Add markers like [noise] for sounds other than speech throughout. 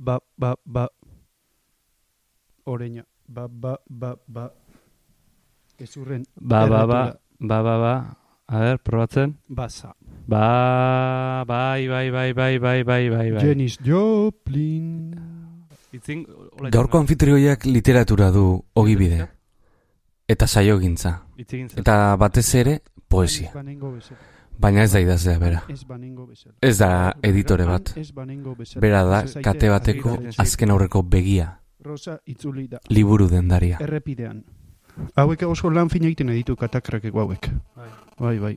ba, ba, ba. Oreña. Ba, ba, ba, ba. Ezurren. Ba, ba, ba, ba, ba, ba. A ber, probatzen. Basa. Ba, bai, bai, bai, bai, bai, bai, bai, bai. Janis Joplin. Itzin, Gaurko anfitrioiak literatura du ogibide. Eta saiogintza. Eta batez ere, poesia. Baina ez da idazlea bera. Ez da editore bat. Ez banengo bezala. Bera da, kate bateko azken aurreko begia. Rosa itzuli da. Liburu dendaria. Errepidean. Hauek oso lan fina egiten ditu katakrakeko hauek. Bai, bai.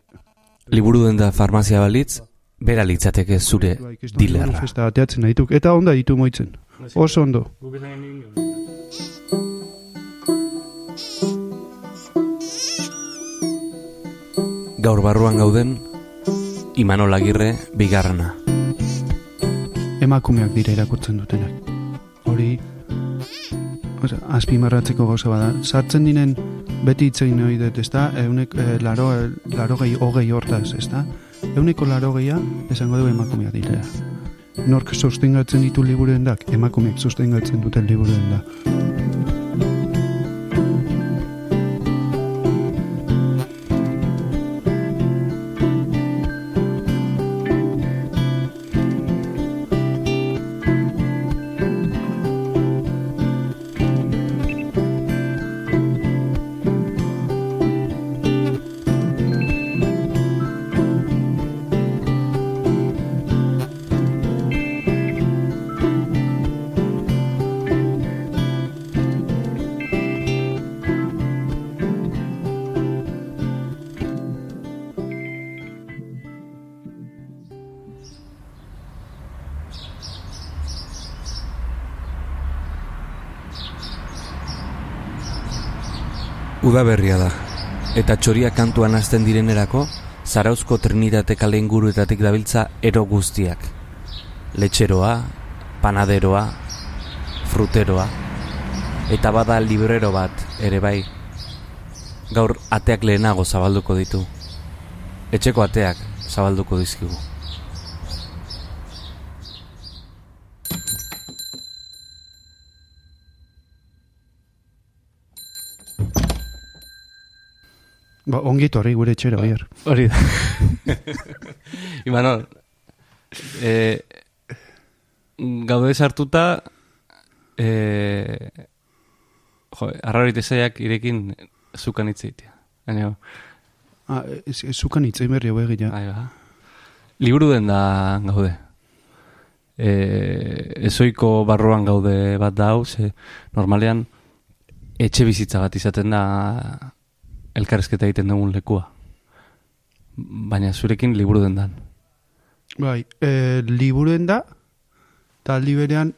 Liburu denda farmazia balitz, bera litzateke zure Bai, kriston dilerra. ateatzen dituk. Eta onda ditu moitzen. Oso ondo. Gaur barruan gauden, Imanol Agirre bigarrena. Emakumeak dira irakurtzen dutenak. Hori, azpimarratzeko gauza bada. Sartzen dinen beti itzein hori dut, ezta? Eunek, eh, laro, laro gehi, hogei hortaz, ezta? Euneko laro gehia, esango du emakumeak dira. Nork sostengatzen ditu liburuen dak? Emakumeak sostengatzen duten liburuen da. Udaberria da. Eta txoria kantuan hasten direnerako, Zarauzko Trinitate kale inguruetatik dabiltza ero guztiak. Letxeroa, panaderoa, fruteroa, eta bada librero bat ere bai. Gaur ateak lehenago zabalduko ditu. Etxeko ateak zabalduko dizkigu. Ba, ongi etorri gure etxera, oier. Hori da. [laughs] Imanol, e, gaude sartuta, e, jo, arraroite zaiak irekin zukan hitzeitea. Baina, Ah, ez, ez zukan itzein berri hau egia. Ahí ba. Liburu den da gaude. E, ezoiko barruan gaude bat da hau, ze normalean etxe bizitza bat izaten da elkarrezketa egiten dugun lekua. Baina zurekin liburu den dan. Bai, e, liburuen da, eta aldi berean,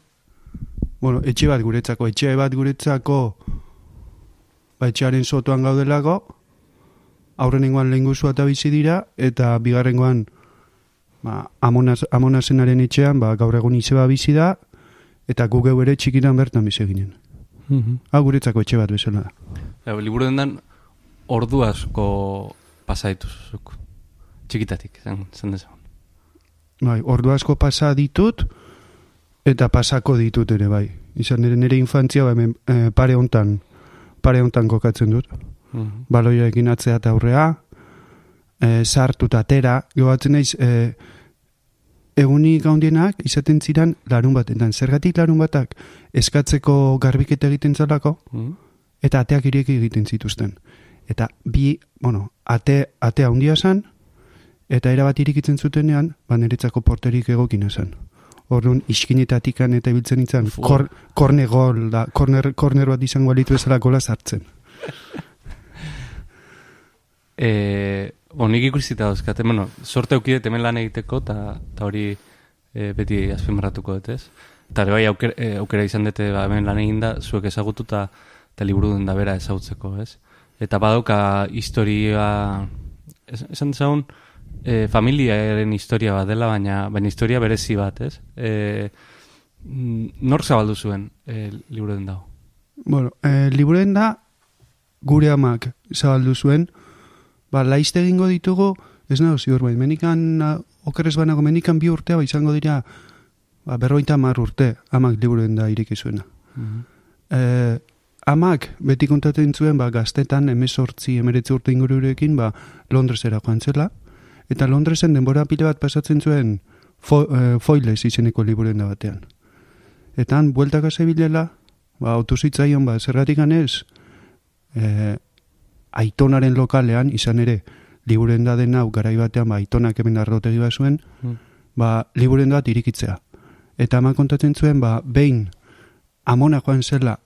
bueno, etxe bat guretzako, etxe bat guretzako, ba, etxearen sotoan gaudelako, aurrenengoan lehen guzua eta bizi dira, eta bigarrengoan, ba, amonaz, amonazenaren etxean, ba, gaur egun izeba bizi da, eta gu geu ere txikitan bertan bizi ginen. Hau guretzako etxe bat bezala da. Ja, liburu den dan ordu asko pasa. Txikitatik, zen, zen dezagun. Bai, ordu asko pasa ditut, eta pasako ditut ere, bai. Izan nire nire infantzia, ba, hemen, eh, pare hontan, pare hontan kokatzen dut. Mhm. baloiarekin atzea eta aurrea, e, sartu eta atera, gobatzen naiz, e, egunik gaundienak izaten ziren larun batetan. Zergatik larun batak eskatzeko garbiketa egiten zelako, Mhm. eta ateak ireki egiten zituzten. Eta bi, bueno, ate, atea handia zen, eta erabat irikitzen zutenean, ba niretzako porterik egokina zen. Orduan, iskinetatikan eta ibiltzen itzan, Fu. kor, korne gol, da, korner, korner bat izango alitu ezala gola sartzen. [laughs] E, bon, nik ikusita dauzkat, bueno, sorte aukidet hemen lan egiteko, eta hori e, beti azpimarratuko dut, ez? Eta bai aukera, e, aukera izan dute ba, hemen lan eginda, zuek ezagutu eta eta liburu den da bera ezagutzeko, ez? Eta badauka historia, es, esan dezagun, e, familiaren historia bat dela, baina, baina historia berezi bat, ez? E, mm, nork zabaldu zuen e, liburu den dago? Bueno, eh, liburen da, gure amak zabaldu zuen, ba, laizte egingo ditugu, ez nago ziur bai, menikan, okerrez banago, menikan bi urtea, ba, izango dira, ba, berroita mar urte amak liburuen da iriki zuena. Mhm. E, amak beti kontatzen zuen ba, gaztetan emezortzi emeretzi urte ingururekin ba, Londresera joan zela, eta Londresen denbora pile bat pasatzen zuen fo, e, foiles izeneko liburuen da batean. Eta han, bueltaka zebilela, ba, autozitzaion, ba, zergatik ganez, e, aitonaren lokalean, izan ere, liburen da den hau garai batean, ba, aitonak hemen arrotegi bat zuen, Mm. ba, liburen bat irikitzea. Eta ama kontatzen zuen, ba, behin amona joan zela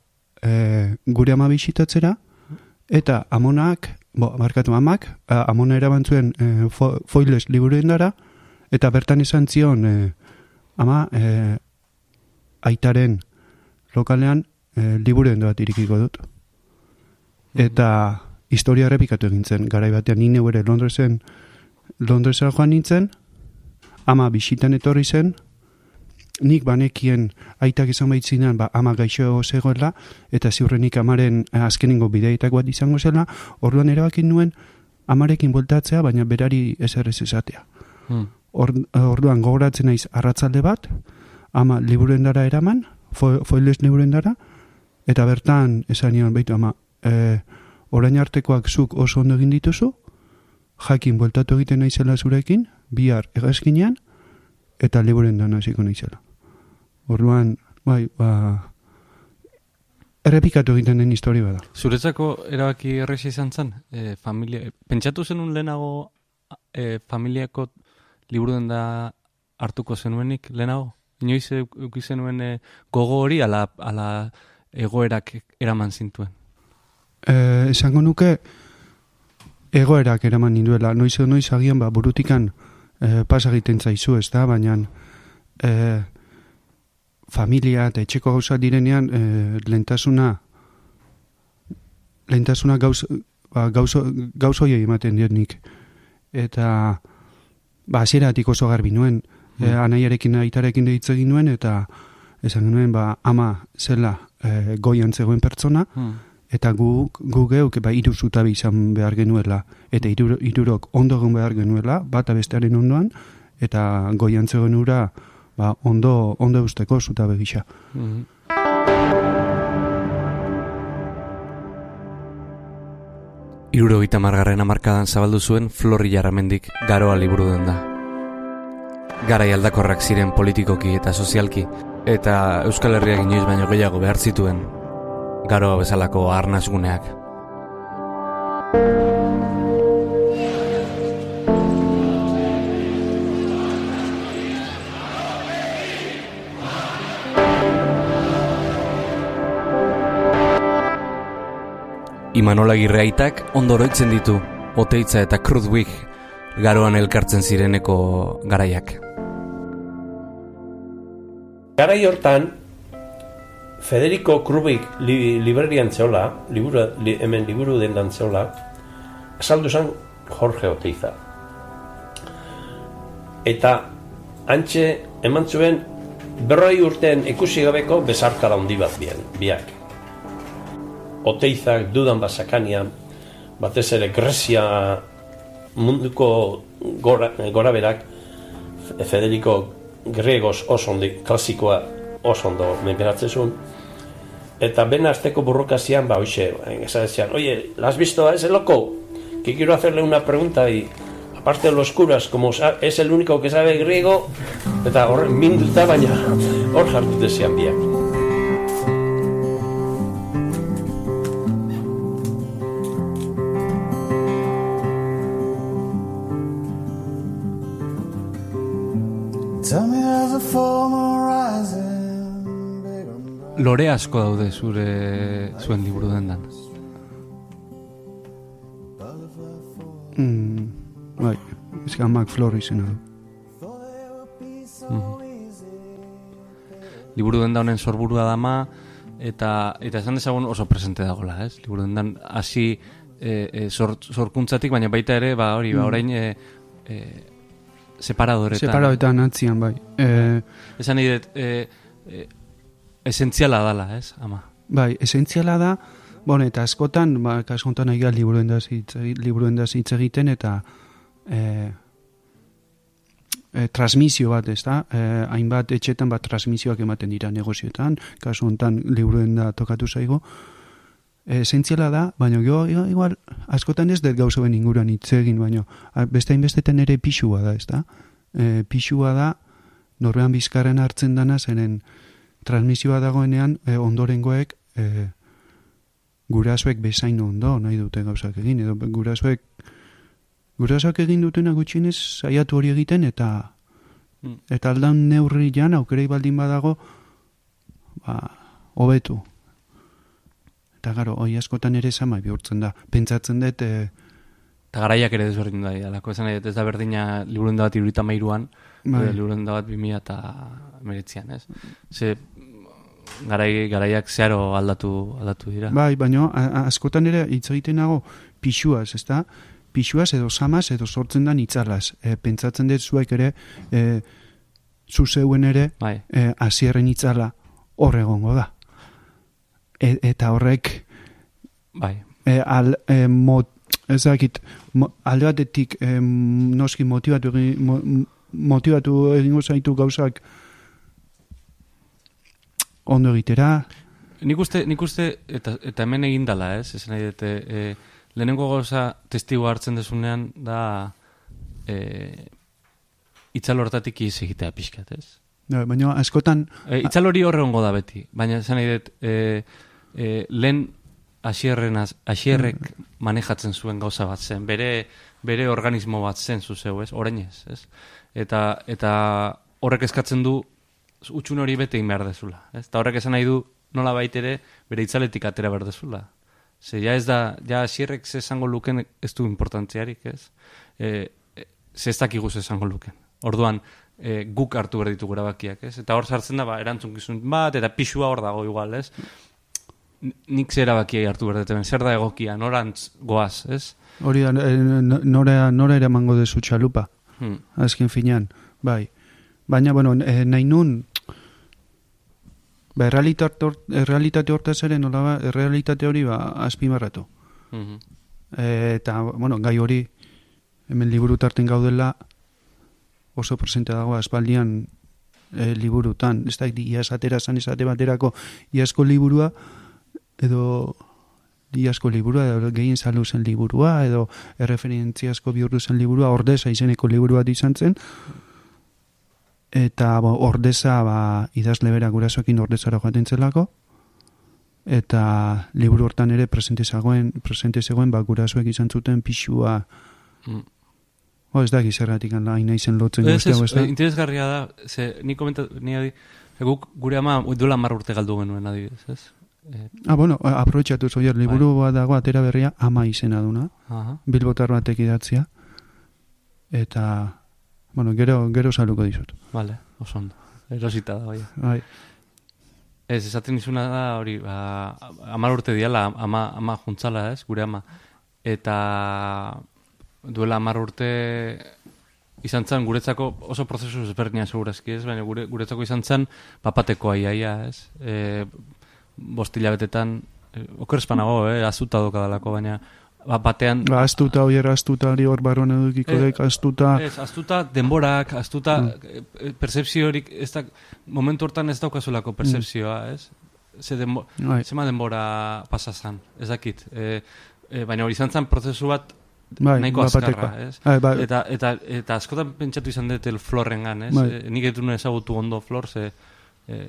e, gure ama bisitatzera, eta amonak, bo, markatu amak, a, amona eraban zuen e, fo, foiles liburuen dara, eta bertan izan zion, e, ama, e, aitaren lokalean e, liburuen bat irikiko dut. Eta historia errepikatu egin zen, garai batean ni ere Londresen, Londresera joan nintzen, ama bisitan etorri zen, nik banekien aitak izan baitzinean, ba, ama gaixo zegoela, eta ziurrenik amaren eh, azkenengo bideetak bat izango zela, orduan erabakin nuen, amarekin bueltatzea, baina berari ezer ez esatea. Mm. Or, orduan gogoratzen naiz arratzalde bat, ama liburendara eraman, fo, foiles liburendara, eta bertan esan nion, baitu ama, e, orain artekoak zuk oso ondo egin dituzu, jakin bueltatu egiten naizela zurekin, bihar egazkinean, eta liburendan hasiko naizela. Orduan, bai, ba, errepikatu egiten den historia bada. Zuretzako erabaki erresa izan zen? E, familia, pentsatu zenun lehenago e, familiako liburuen da hartuko zenuenik lehenago? Inoiz euki zenuen e, gogo hori ala, ala egoerak eraman zintuen? E, esango nuke, egoerak eraman ninduela, noiz noiz agian ba, burutikan e, pasa egiten zaizu, ez da, baina e, familia eta etxeko gauza direnean e, lentasuna lentasuna gauz, ba, gauzo, gauzoiei ematen diot nik. Eta ba, hasieratik oso garbi nuen, e, Mm. anaiarekin aitarekin deitze egin nuen, eta esan nuen, ba, ama zela e, goian zegoen pertsona, Hmm. eta gu, gu geuk ba, iru zutabe izan behar genuela, eta iru, irurok ondo egon behar genuela, bata bestearen ondoan, eta goian zegoen ura ba, ondo, ondo eusteko zutabe gisa. Mhm. Irurogeita margarren amarkadan zabaldu zuen Florri Jarramendik garoa liburu den da. Garai aldakorrak ziren politikoki eta sozialki, eta Euskal Herriak inoiz baino gehiago behar zituen garoa bezalako arnazguneak. Imanola Girreaitak ondo oroitzen ditu, Oteitza eta Krudwig garoan elkartzen zireneko garaiak. Garai hortan, Federico Krubik li, librerian zeola, liburu, li, hemen liburu dendan zeola, esaldu zen Jorge Oteiza. Eta antxe eman zuen berroi urten ikusi gabeko bezarkada handi bat bien, biak. Oteizak dudan basakanian, batez ere Grezia munduko gora, gora berak, Federico Gregos oso ondo, klasikoa oso ondo menperatzen zuen. Eta ben azteko burrokazian, ba, hoxe, esan decían, oye, ¿la has visto a ese loco? Que quiero hacerle una pregunta y aparte de los curas, como es el único que sabe griego, eta hor minduta baina hor jartu desean biak. Lore asko daude zure zuen liburu dendan. Mm, bai, ez amak flor izena du. Liburu denda honen sorburua dama, eta eta esan dezagun oso presente dagola, ez? Liburu dendan hasi e, e, sor, sorkuntzatik, baina baita ere, ba hori, ba Mm. orain e, e, separadoretan. Separadoetan atzian, bai. E, Esan dut, e, e, esentziala dala, ez, ama? bai, esentziala da, bon, eta askotan, ba, kasu honetan gara liburuen da hitz egiten, eta e, e, transmisio bat, ez da? E, hainbat etxetan bat transmisioak ematen dira negozioetan, kasu hontan liburuen da tokatu zaigo. Esentziala da, baina jo, igual, askotan ez dut gauza ben inguruan hitz egin, baina beste hainbestetan ere pixua da, ez da? E, pixua da, norbean bizkarren hartzen dana, zenen transmisioa dagoenean e, ondorengoek e, gurasoek bezain ondo nahi dute gauzak egin, edo gurasoek gurasoak egin dutena gutxienez saiatu hori egiten eta Mm. eta aldan neurrian aukerei baldin badago ba, hobetu. Eta garo, hoi askotan ere sama bihurtzen da. Pentsatzen dut, e, Eta garaiak ere desberdin da, alako esan ez da berdina liburuen da bat irurita mairuan, Bai. bai. liburuen da bat bimila eta meretzian, ez? Ze, garai, garaiak zeharo aldatu, aldatu dira. bai, baina askotan ere hitz egiten nago pixuaz, ezta? Pixuaz edo samaz edo sortzen da itzalaz. E, pentsatzen dut zuek ere, e, zu zeuen ere, Bai, e, hasierren itzala hor egongo da. E, eta horrek bai, e, al, e, mot, ez dakit, mo, alde batetik e, noski motivatu, egin- mo, motivatu egingo zaitu gauzak ondo egitera, Nik uste, nik uste eta, eta hemen egin dala, ez? Esan nahi dute, e, lehenengo gauza testigo hartzen desunean da e, itzal hortatik iz egitea pixkat, ez? Ja, baina askotan, E, itzal hori horre ongo da beti, baina esan nahi dut, e, e, lehen asierren asierrek manejatzen zuen gauza bat zen, bere, bere organismo bat zen zuzeu, ez? Orain ez, ez? Eta, eta horrek eskatzen du utxun hori bete egin behar dezula, ez? Eta horrek esan nahi du nola ere bere itzaletik atera behar dezula. Ze ja ez da, ja asierrek ze esango luken ez du importantziarik, ez? E, e, ze ez dakigu ze esango luken. Orduan, e, guk hartu behar ditugu erabakiak, ez? Eta hor sartzen da, ba, erantzukizun bat, eta pixua hor dago igual, ez? Nik zer erabakiai hartu behar dut, hemen, zer da egokia, norantz goaz, ez? hori da, e, nora, nora eramango dezu txalupa, Hmm. azken finean, bai. Baina, bueno, e, nahi nun, ba, errealitate, hor, errealitate hortaz ere, nola ba, errealitate hori ba, azpimarratu. Mhm. E, eta, bueno, gai hori, hemen liburu tarten gaudela, oso presente dago aspaldian e, liburutan. Ez da, iaz atera zan esate baterako iazko liburua, edo iazko liburua, edo gehien zalu zen liburua, edo erreferentziazko bihurtu zen liburua, ordeza izeneko liburu bat izan zen, eta bo, ordeza ba, idazle bera gurasoekin ordezara joaten zelako, eta liburu hortan ere presente zegoen, presente zegoen ba, gurasoek izan zuten pixua, Mm. oh, ez da gizerratik hain naizen lotzen Ez, guzti hau, ez, ez da? interesgarria da, ze, ni komenta, ni adi, guk gure ama duela mar urte galdu genuen adibidez, ez? Eh, Ah, bueno, aprobetxatu zoier, liburu Bai. bat dago atera berria ama izena duna, aha. bilbotar batek idatzia, eta, bueno, gero, gero saluko dizut. Vale, oso ondo. Erosita da, bai. Bai, Ez, esaten izuna da, hori, ba, amar urte diala, ama, ama juntzala, ez, gure ama. Eta duela amar urte izan zen, guretzako oso prozesu ezberdina segurazki, ez, baina gure, guretzako izan zen papateko aiaia, ez. E, bostila betetan, e, oker espanago, eh, azuta dokadalako, baina ba, batean... ba, astuta, oier, astuta, hori hor barruan edukiko Eh, dek, astuta, Ez, astuta denborak, astuta mm. percepziorik, ez da, momentu hortan ez daukazulako percepzioa, ez? Ze denbo, bai, zema denbora pasa zan, ez dakit. E, e, baina hori izan zen prozesu bat bai, nahiko azkarra, ez? Bai, bai, Eta, eta, eta askotan pentsatu izan dut el florrengan, ez? Bai. E, nik etu ezagutu ondo flor, ze, e,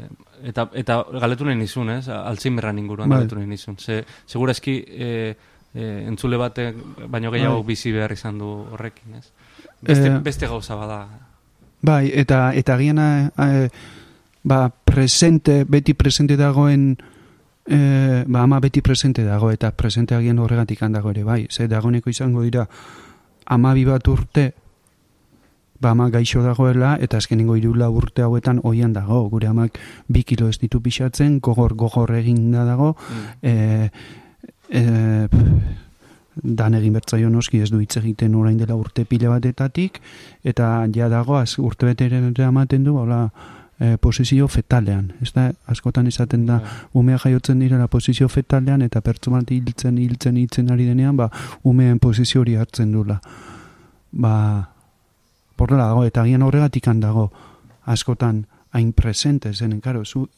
eta, eta galetu nahi nizun, ez? Alzheimerran inguruan Bai. galetu nahi nizun. Ze, segurazki e, e, entzule batek baino gehiago Bai. bizi behar izan du horrekin, ez? Beste, Eh, beste gauza bada. bai, eta, eta giana, e, ba, presente, beti presente dagoen, e, ba, ama beti presente dago, eta presente agian horregatik handago ere, bai, ze dagoneko izango dira, amabi bat urte, ba, ama gaixo dagoela, eta azkenengo irula urte hauetan oian dago, gure amak bi kilo ez ditu pixatzen, gogor, gogor egin da dago, Mm. e, e, dan egin bertzaio noski ez du hitz egiten orain dela urte pila batetatik, eta ja dago az, urte beteren ematen du, hola, e, posizio fetalean. Ez da, askotan esaten da, umea jaiotzen direla posizio fetalean, eta pertsu bat hiltzen, hiltzen, hiltzen ari denean, ba, umeen posizio hori hartzen dula. Ba, porrela dago, eta agian horregatik dago askotan hain presente zen, karo, zu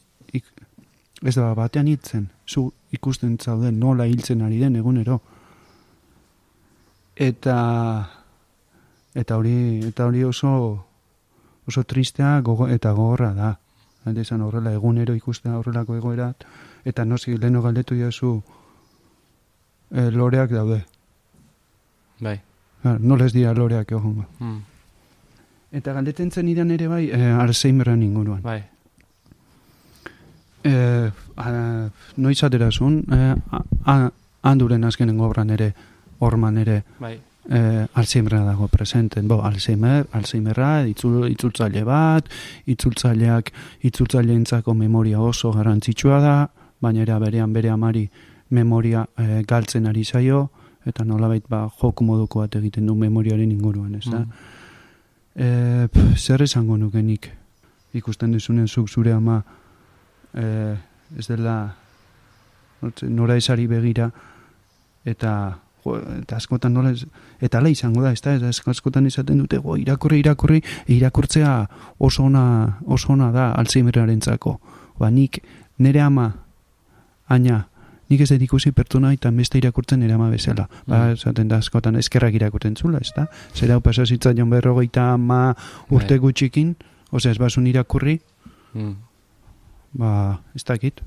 ez da batean hiltzen, zu ikusten zauden nola hiltzen ari den egunero. Eta eta hori eta hori oso oso tristea gogo, eta gogorra da. Hande esan horrela egunero ikustea horrelako egoerat, eta noski leno galdetu jazu e, loreak daude. Bai. Gar, nola ez dira loreak egongo. Mm. Eta galdetzen zen idan ere bai, e, Alzheimerren inguruan. Bai. E, a, noiz aterazun, e, a- a- handuren azkenengo obran ere, orman ere, Bai. e, Alzheimerra dago presenten. Bo, Alzheimer, Alzheimerra, itzul, itzultzaile bat, itzultzaileak, itzultzaileentzako memoria oso garrantzitsua da, baina era berean bere amari memoria e, galtzen ari zaio, eta nolabait ba, joku moduko bat egiten du memoriaren inguruan, ez da? Mm. E, pf, zer esango nukenik ikusten duzunen zuk zure ama e, ez dela nora esari begira eta jo, eta askotan nola ez, eta ala izango da, ez da, ez askotan esaten dute, go, irakurri, irakurri, irakurtzea oso ona, oso ona da Alzheimerrarentzako. Ba, nik nire ama, aina, nik ez dut ikusi pertsona eta beste irakurtzen nire ama bezala. Ba, Mm. esaten da askotan eskerrak irakurtzen zula, ez da? Zera pasa zitzaion berrogeita ama urte Bai. gutxikin, osea, ez basun irakurri, Mm. Ba, ez dakit,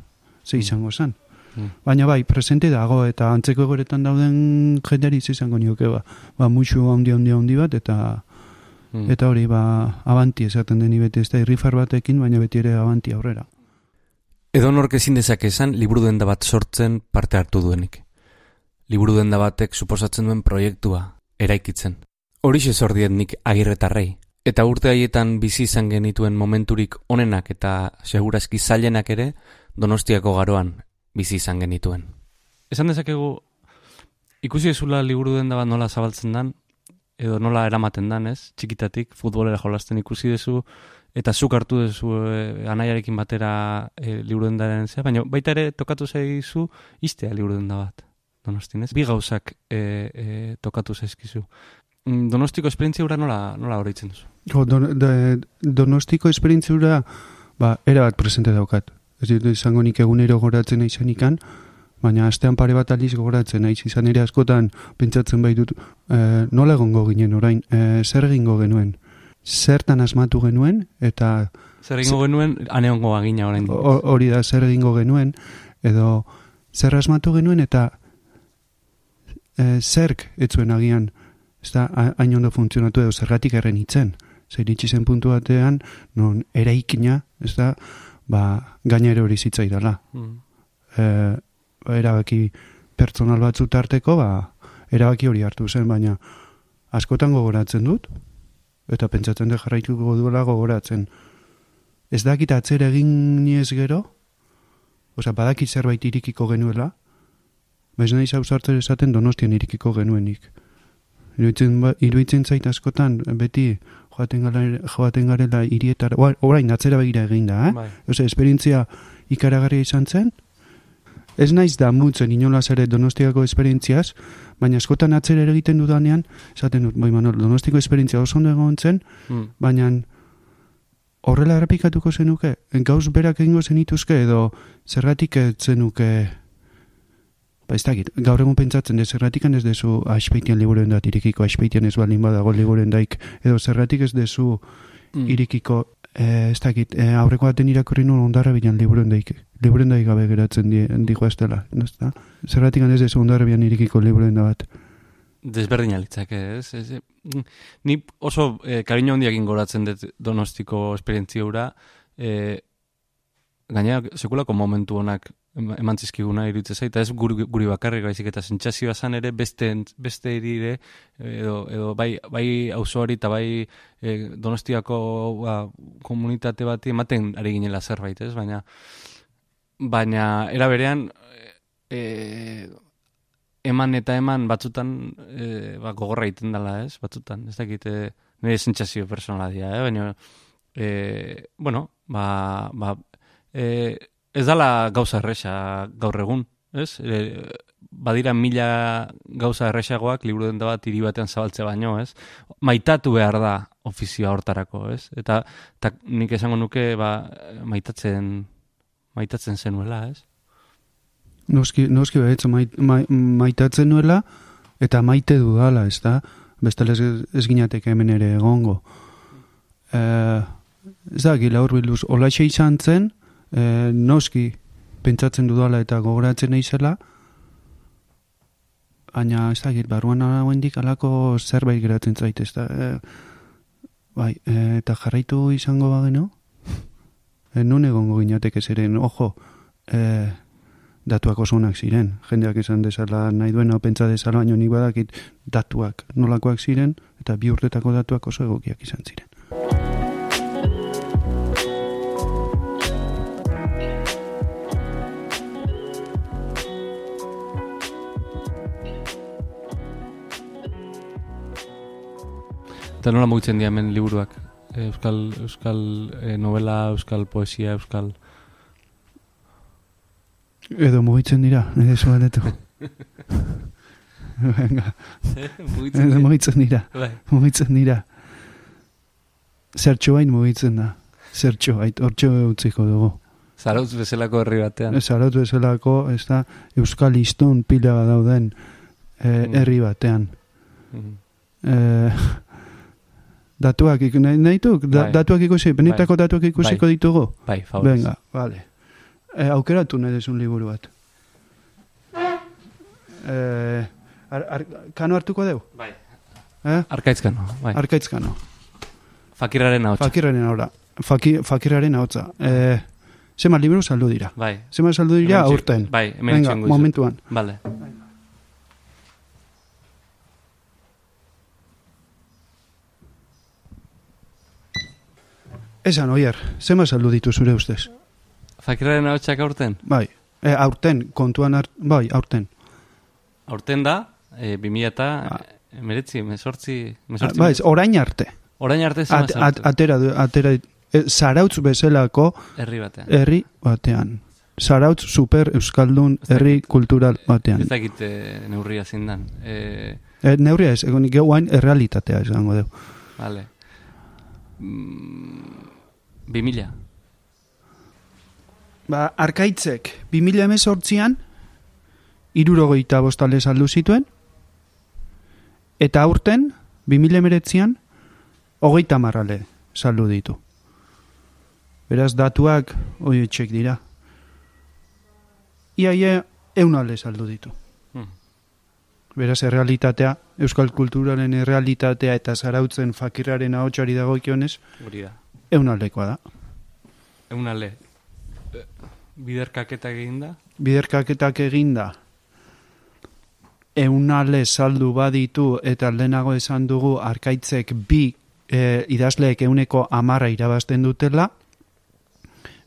ze Mm. izango zen. Mm. Baina bai, presente dago eta antzeko egoretan dauden jenderi ez izango nioke ba. Ba, musu handi handi handi bat eta Mm. eta hori ba, abanti esaten deni beti ez da irrifar batekin, baina beti ere abanti aurrera. Edo nork ezin dezake esan liburu denda bat sortzen parte hartu duenik. Liburu denda batek suposatzen duen proiektua, eraikitzen. Horixe zordiet nik agirretarrei. Eta urte haietan bizi izan genituen momenturik onenak eta segurazki zailenak ere donostiako garoan bizi izan genituen. Esan dezakegu, ikusi ezula liburu denda bat nola zabaltzen dan, edo nola eramaten dan, ez? Txikitatik, futbolera jolasten ikusi dezu, eta zuk hartu dezu e, anaiarekin batera e, liburu dendaren zea, baina baita ere tokatu zaizu iztea liburu denda bat. Donostin, ez? Bi gauzak e, e, tokatu zaizkizu. Mm, Donostiko esperientzia nola, nola horreitzen duzu? Jo, don, de, donostiko esperientziura, ba, era bat presente daukat. Ez dut izango nik egunero goratzen naizen ikan, baina astean pare bat aldiz goratzen naiz izan ere askotan pentsatzen bai dut e, nola egongo ginen orain, e, zer egingo genuen, zertan asmatu genuen, eta Zer egingo genuen, aneongo agina orain. ho- hori da zer egingo genuen, edo zer asmatu genuen, eta e, zerk etzuen agian, ez da, hain ondo funtzionatu edo zergatik erren itzen. Zer iritsi zen puntu batean, non eraikina, ez da, ba, gainera hori zitzaidala. Mm. E, erabaki pertsonal batzu tarteko, ba, erabaki hori hartu zen, baina askotan gogoratzen dut, eta pentsatzen dut jarraituko duela gogoratzen. Ez dakit atzera egin niez gero, osea, badakit zerbait irikiko genuela, Baiz nahi zauzartzen esaten donostian irikiko genuenik. Iruditzen, ba, iruditzen zait askotan, beti joaten, gala, joaten garela irietara, Oa- orain atzera begira egin da, eh? Bai. Ose, esperientzia ikaragarria izan zen. Ez naiz da mutzen inolaz ere donostiako esperientziaz, baina askotan atzera egiten dudanean, esaten dut, bai Manol, donostiko esperientzia oso ondo egon zen, Mm. baina horrela errepikatuko zenuke, gauz berak egingo zenituzke, edo zergatik zenuke, ba ez dakit, gaur egun pentsatzen dut, zergatik ez dezu aspeitian liburuen dat irikiko, aspeitian ez balin badago liburuen daik, edo zergatik ez dezu Mm. irikiko, eh, ez dakit, eh, aurreko baten irakurri nuen ondarra bilan liburuen daik, liburuen daik gabe geratzen di, digo ez dela, ez da? Zergatik ez dezu ondarra bilan irikiko liburuen da bat. Desberdina litzake, ez? ez, mm, ni oso e, kariño handiakin goratzen dut donostiko esperientzia hura, e, gainera sekulako momentu honak eman zizkiguna iruditze zait, eta ez guri, guri bakarrik baizik eta sentsazioa zan ere beste, beste erire, edo, edo bai, bai auzoari eta bai e, donostiako ba, komunitate bati ematen ari ginela zerbait, ez? Baina, baina era berean, e, eman eta eman batzutan e, ba, gogorra egiten dela, ez? Batzutan, ez dakit, e, nire sentsazio personala dira, eh? baina e, bueno, ba, ba, e, ez dala gauza erresa gaur egun, ez? E, badira mila gauza erresagoak liburu denda bat hiri batean zabaltze baino, ez? Maitatu behar da ofizioa hortarako, ez? Eta, eta nik esango nuke ba, maitatzen maitatzen zenuela, ez? Noski, noski behitz, mait, mai- maitatzen nuela, eta maite dudala, ez da? Bestela ez, ez ginateke hemen ere egongo. Eh, ez da, gila hor bilduz, olaxe izan zen, eh, noski pentsatzen dudala eta gogoratzen naizela, baina ez da, gil, barruan hendik alako zerbait geratzen zait, ez da? Eh, bai, eh, eta jarraitu izango bageno, eh, nun egongo ginateke zeren, ojo, eh, datuak oso onak ziren. Jendeak esan dezala nahi duena pentsa dezala, baino nik badakit datuak nolakoak ziren, eta bi urtetako datuak oso egokiak izan ziren. Eta nola mugitzen dira hemen liburuak? Euskal, euskal e, novela, euskal poesia, euskal... Edo mugitzen dira, nire zu galdetu. [laughs] Venga, edo mugitzen dira, Bai. mugitzen dira. Zertxo bain mugitzen da. Zertxo hortxo utziko dugu. Zarautz bezalako herri batean. Ez arautu bezalako, ez da, Euskal Iztun pila dauden eh, Mm. herri batean. Mhm. Eh, datuak, ik- nahi, nahi duk? da, Bai. datuak ikusi, benetako datuak ikusiko Bai. ditugu? Bai, favorez. Venga, vale. E, aukeratu nahi dezun liburu bat. E, ar, ar, kano hartuko deu? Bai. Eh? Arkaitzkano, bai. Arkaitzkano. Fakirraren hau. Fakirraren ahora. Faki, fakiraren ahotza. E, zema liburu saldu dira. Bai. Zema saldu dira aurten. Bai, hemen Venga, momentuan. Vale. Esan, oier, zema saldu ditu zure ustez? Fakirraren hau aurten? Bai, e, aurten, kontuan hart, bai, aurten. Aurten da, e, 2000 eta Ah. emeretzi, mesortzi, A, mesortzi. bai, orain arte. Orain arte zema At, at, atera, atera, e, zarautz bezalako herri batean. herri batean. Zarautz super euskaldun herri kultural batean. Ez dakit e, neurria zindan. E, E, neurria ez, egon geuain errealitatea esango dugu. vale. Mm, 2000. Ba, arkaitzek, 2000 emezortzian, irurogeita bostale saldu zituen, eta aurten, 2000 emeretzian, hogeita marrale saldu ditu. Beraz, datuak, oi txek dira. Iaie, eunale saldu ditu. Hmm. Beraz, errealitatea, euskal kulturaren errealitatea eta zarautzen fakirraren ahotsari dagokionez, Hori da. Eunalekoa da. Egun ale. E, biderkaketak egin da? biderkaketak eginda eunale saldu baditu eta lehenago esan dugu arkaitzek bi e, idazleek euneko amarra irabazten dutela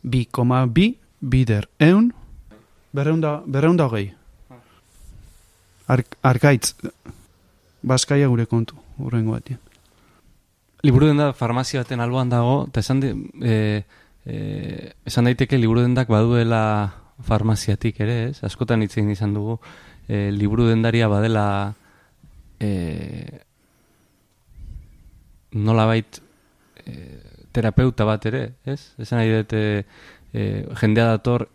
bi koma bi bider eun berreunda, berreunda hogei Ark, arkaitz Baskaia gure kontu urrengo batean Liburu denda farmazia baten alboan dago, eta esan, di, e, e, esan daiteke liburu dendak baduela farmaziatik ere, ez? Askotan hitz egin izan dugu, e, liburu dendaria badela e, nolabait e, terapeuta bat ere, ez? Esan nahi dut, e, e, jendea dator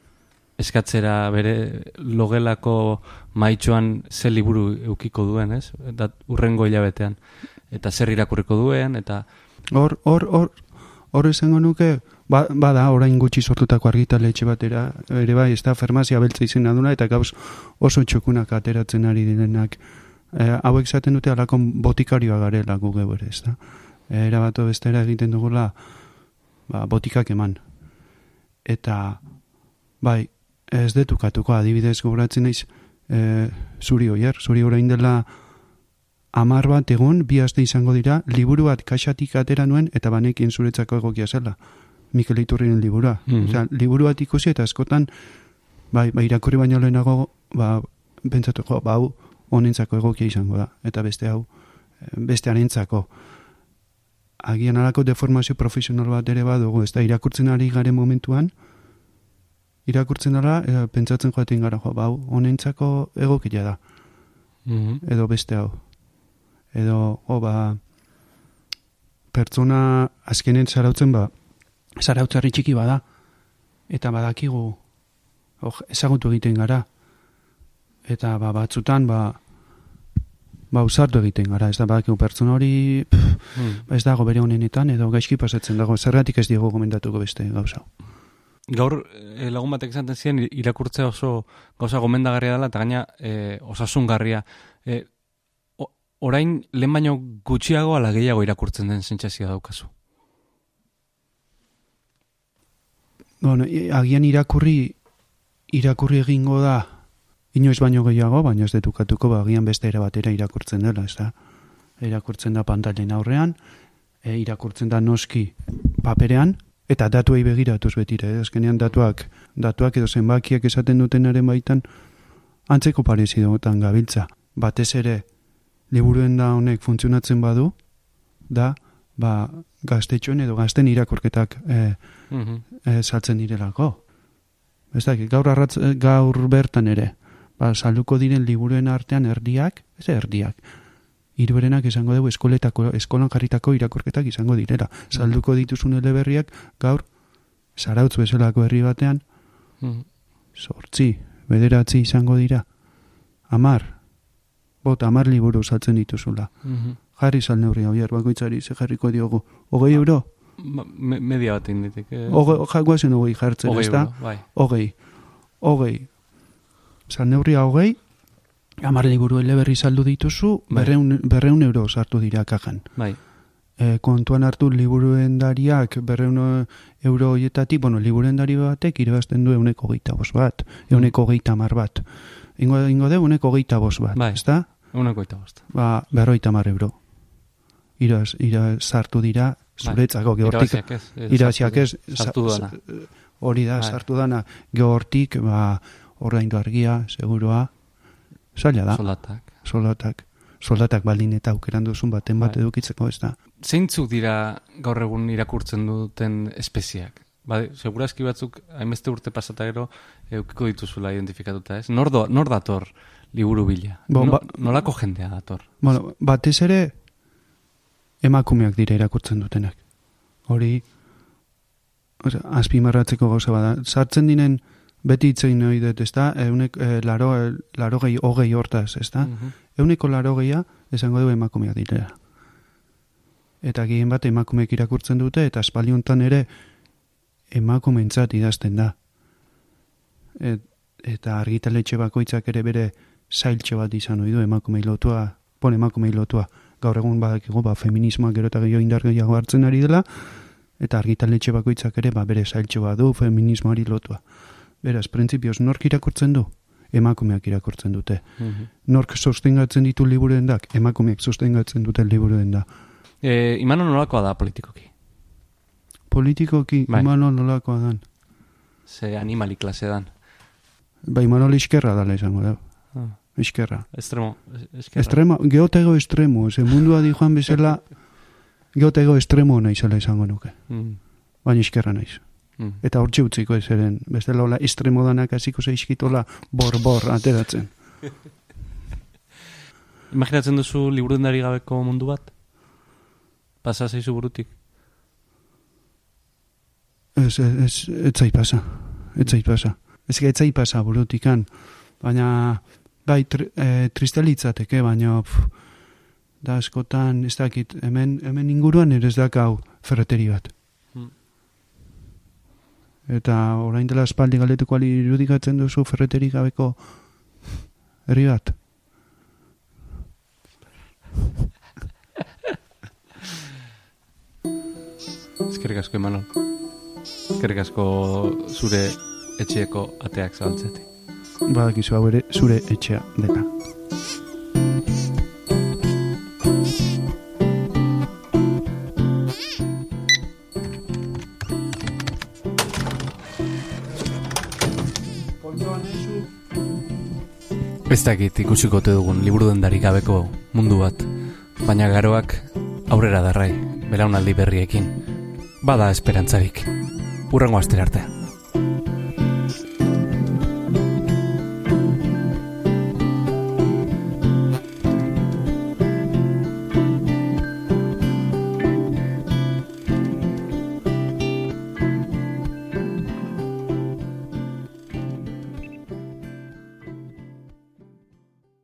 eskatzera bere logelako maitxoan ze liburu eukiko duen, ez? Dat, urrengo hilabetean. Eta zer irakurriko duen, eta Hor, hor, hor, hor esango nuke, ba, bada orain gutxi sortutako argitaletxe batera, ere bai, ez da farmazia beltza izena duna, eta gauz oso txokunak ateratzen ari direnak. E, hauek zaten dute alako botikarioa garela gu geu ere, ez da. E, erabato bestera egiten dugula, ba, botikak eman. Eta, bai, ez detukatuko, adibidez gogoratzen naiz, e, zuri oier, zuri orain dela amar bat egun, bi aste izango dira, liburu bat kaxatik atera nuen, eta banekin zuretzako egokia zela. Mikel Iturriren liburua. Mhm. Osea, liburu bat ikusi eta askotan, bai, bai irakurri baino lehenago, ba, pentsatuko, ba, hau, honentzako egokia izango da. Eta beste hau, eh, beste arentzako. Agian alako deformazio profesional bat ere badugu, ez da irakurtzen ari garen momentuan, irakurtzen dela, e, pentsatzen joaten gara, jo, bau, honentzako egokila da, Mhm. edo beste hau. Edo, jo, ba, pertsona azkenen zarautzen, ba, zarautzarri txiki bada, eta badakigu, oh, ezagutu egiten gara, eta ba, batzutan, ba, ba, usartu egiten gara, ez da, badakigu pertsona hori, pff, Mhm. ba, ez dago bere honenetan, edo gaizki pasatzen dago, zergatik ez diego gomendatuko beste gauza. Gaur eh, lagun batek esaten ziren irakurtzea oso gauza gomendagarria dela eta gaina eh, osasungarria. O- orain lehen baino gutxiago ala gehiago irakurtzen den sentsazioa daukazu. Bueno, agian irakurri irakurri egingo da inoiz baino gehiago, baina ez detukatuko ba, agian beste era batera irakurtzen dela, ez da? Irakurtzen da pantailen aurrean, e, irakurtzen da noski paperean, eta datuei begiratuz betire, eh? azkenean datuak, datuak edo zenbakiak esaten dutenaren baitan, antzeko parezidotan gabiltza. Batez ere, liburuen da honek funtzionatzen badu, da, ba, gaztetxoen edo gazten irakurketak eh, Mhm. e, saltzen direlako. Ez dakit, gaur, arratz, eh, gaur bertan ere, ba, salduko diren liburuen artean erdiak, ez erdiak, hirurenak izango dugu eskoletako, eskolan jarritako irakurketak izango direla. Salduko dituzun eleberriak gaur, zarautz bezalako herri batean, Mhm. sortzi, bederatzi izango dira. Amar, bot, amar liburu saltzen dituzula. Mhm. Jarri sal neurri hau bakoitzari, ze jarriko diogu. Hogei euro? Ma- me- media bat inditek. Eh? Hogei, jagoazen hogei jartzen, Hogei ez da? euro, bai. hogei, hogei, zan neurria hogei, amar liburu eleberri saldu dituzu, Bai. berreun, berreun euro sartu dira kajan. Bai. E, kontuan hartu liburuen dariak berreun euro hoietatik, bueno, liburuen dari batek irabazten du euneko geita bos bat, euneko geita mar bat. Ingo, ingo de euneko geita bos bat, Bai. ezta? Uneko eta bost. Ba, berroita mar euro. Iraz, iraz, sartu dira, zuretzako, gehortik, Irabaziak ez. iraziak sartu- ez, Sartu sa- dana. hori da, Bai. sartu dana, gehortik, ba, ordaindu argia, seguroa, zaila da, Soldatak. soldatak, soldatak baldin eta aukeran duzun baten bat Bai. edukitzeko ez da. Zeintzuk dira gaur egun irakurtzen duten espeziak? Ba, segurazki batzuk, hainbeste urte pasata gero, eukiko dituzula identifikatuta, ez? Nor, do, nor dator liburu bila? Bo, no, ba- nolako jendea dator? Bueno, batez ere, emakumeak dira irakurtzen dutenak. Hori, azpimarratzeko gauza bada. Sartzen dinen, beti itzein nahi dut, ez da, eunek, e, laro, e, laro gehi, hogei hortaz, ez da? Mhm. Euneko laro gehia esango du emakumeak direla. Eta gehien bat emakumeek irakurtzen dute, eta espaliontan ere emakumeentzat idazten da. Et, eta argitaletxe bakoitzak ere bere zailtxo bat izan ohi du emakumei lotua, pon emakumei lotua. Gaur egun badakigu, ba, feminismoak gero eta gehiago indar gehiago hartzen ari dela, eta argitaletxe bakoitzak ere ba, bere zailtxo bat du feminismoari lotua. Beraz, printzipioz, nork irakurtzen du? Emakumeak irakurtzen dute Mhm. nork sostengatzen ditu liburuen dak, emakumeek sostengatzen duten liburuen da. E, imano nolakoa da politikoki? Politikoki, Bai. Imanol nolakoa dan. Ze animali klase dan. Ba, Imanol iskerra dala izango da. Ah, Iskerra. Estremo. es- eskerra. Estrema, geotego estremo, ze mundua di joan bezala, geotego estremo naizela izango nuke. Mm, Baina iskerra naiz. mm. Eta hortxe utziko ez eren, bestela hola estremo danak hasiko zaizkitola bor-bor ateratzen. [laughs] Imaginatzen duzu liburundari gabeko mundu bat? Pasa zaizu burutik? Ez, ez, ez, zait pasa. Ez zait pasa. Ez zait pasa burutikan. Baina, bai, tri, e, tristelitzateke, baina, pf, da askotan, ez dakit, hemen, hemen inguruan ere ez dakau ferreteri bat. Hmm. Eta orain dela espaldi galetuko ali irudikatzen duzu ferreteri gabeko herri bat. Eskerrik asko Imanol. Eskerrik asko zure etxeeko ateak zabaltzetik. Badakizu hau ere zure etxea dela. Ez dakit ikusiko ote dugun liburu dendari gabeko mundu bat, baina garoak aurrera darrai, belaunaldi berriekin. Bada esperantzarik. Urrengo astera arte.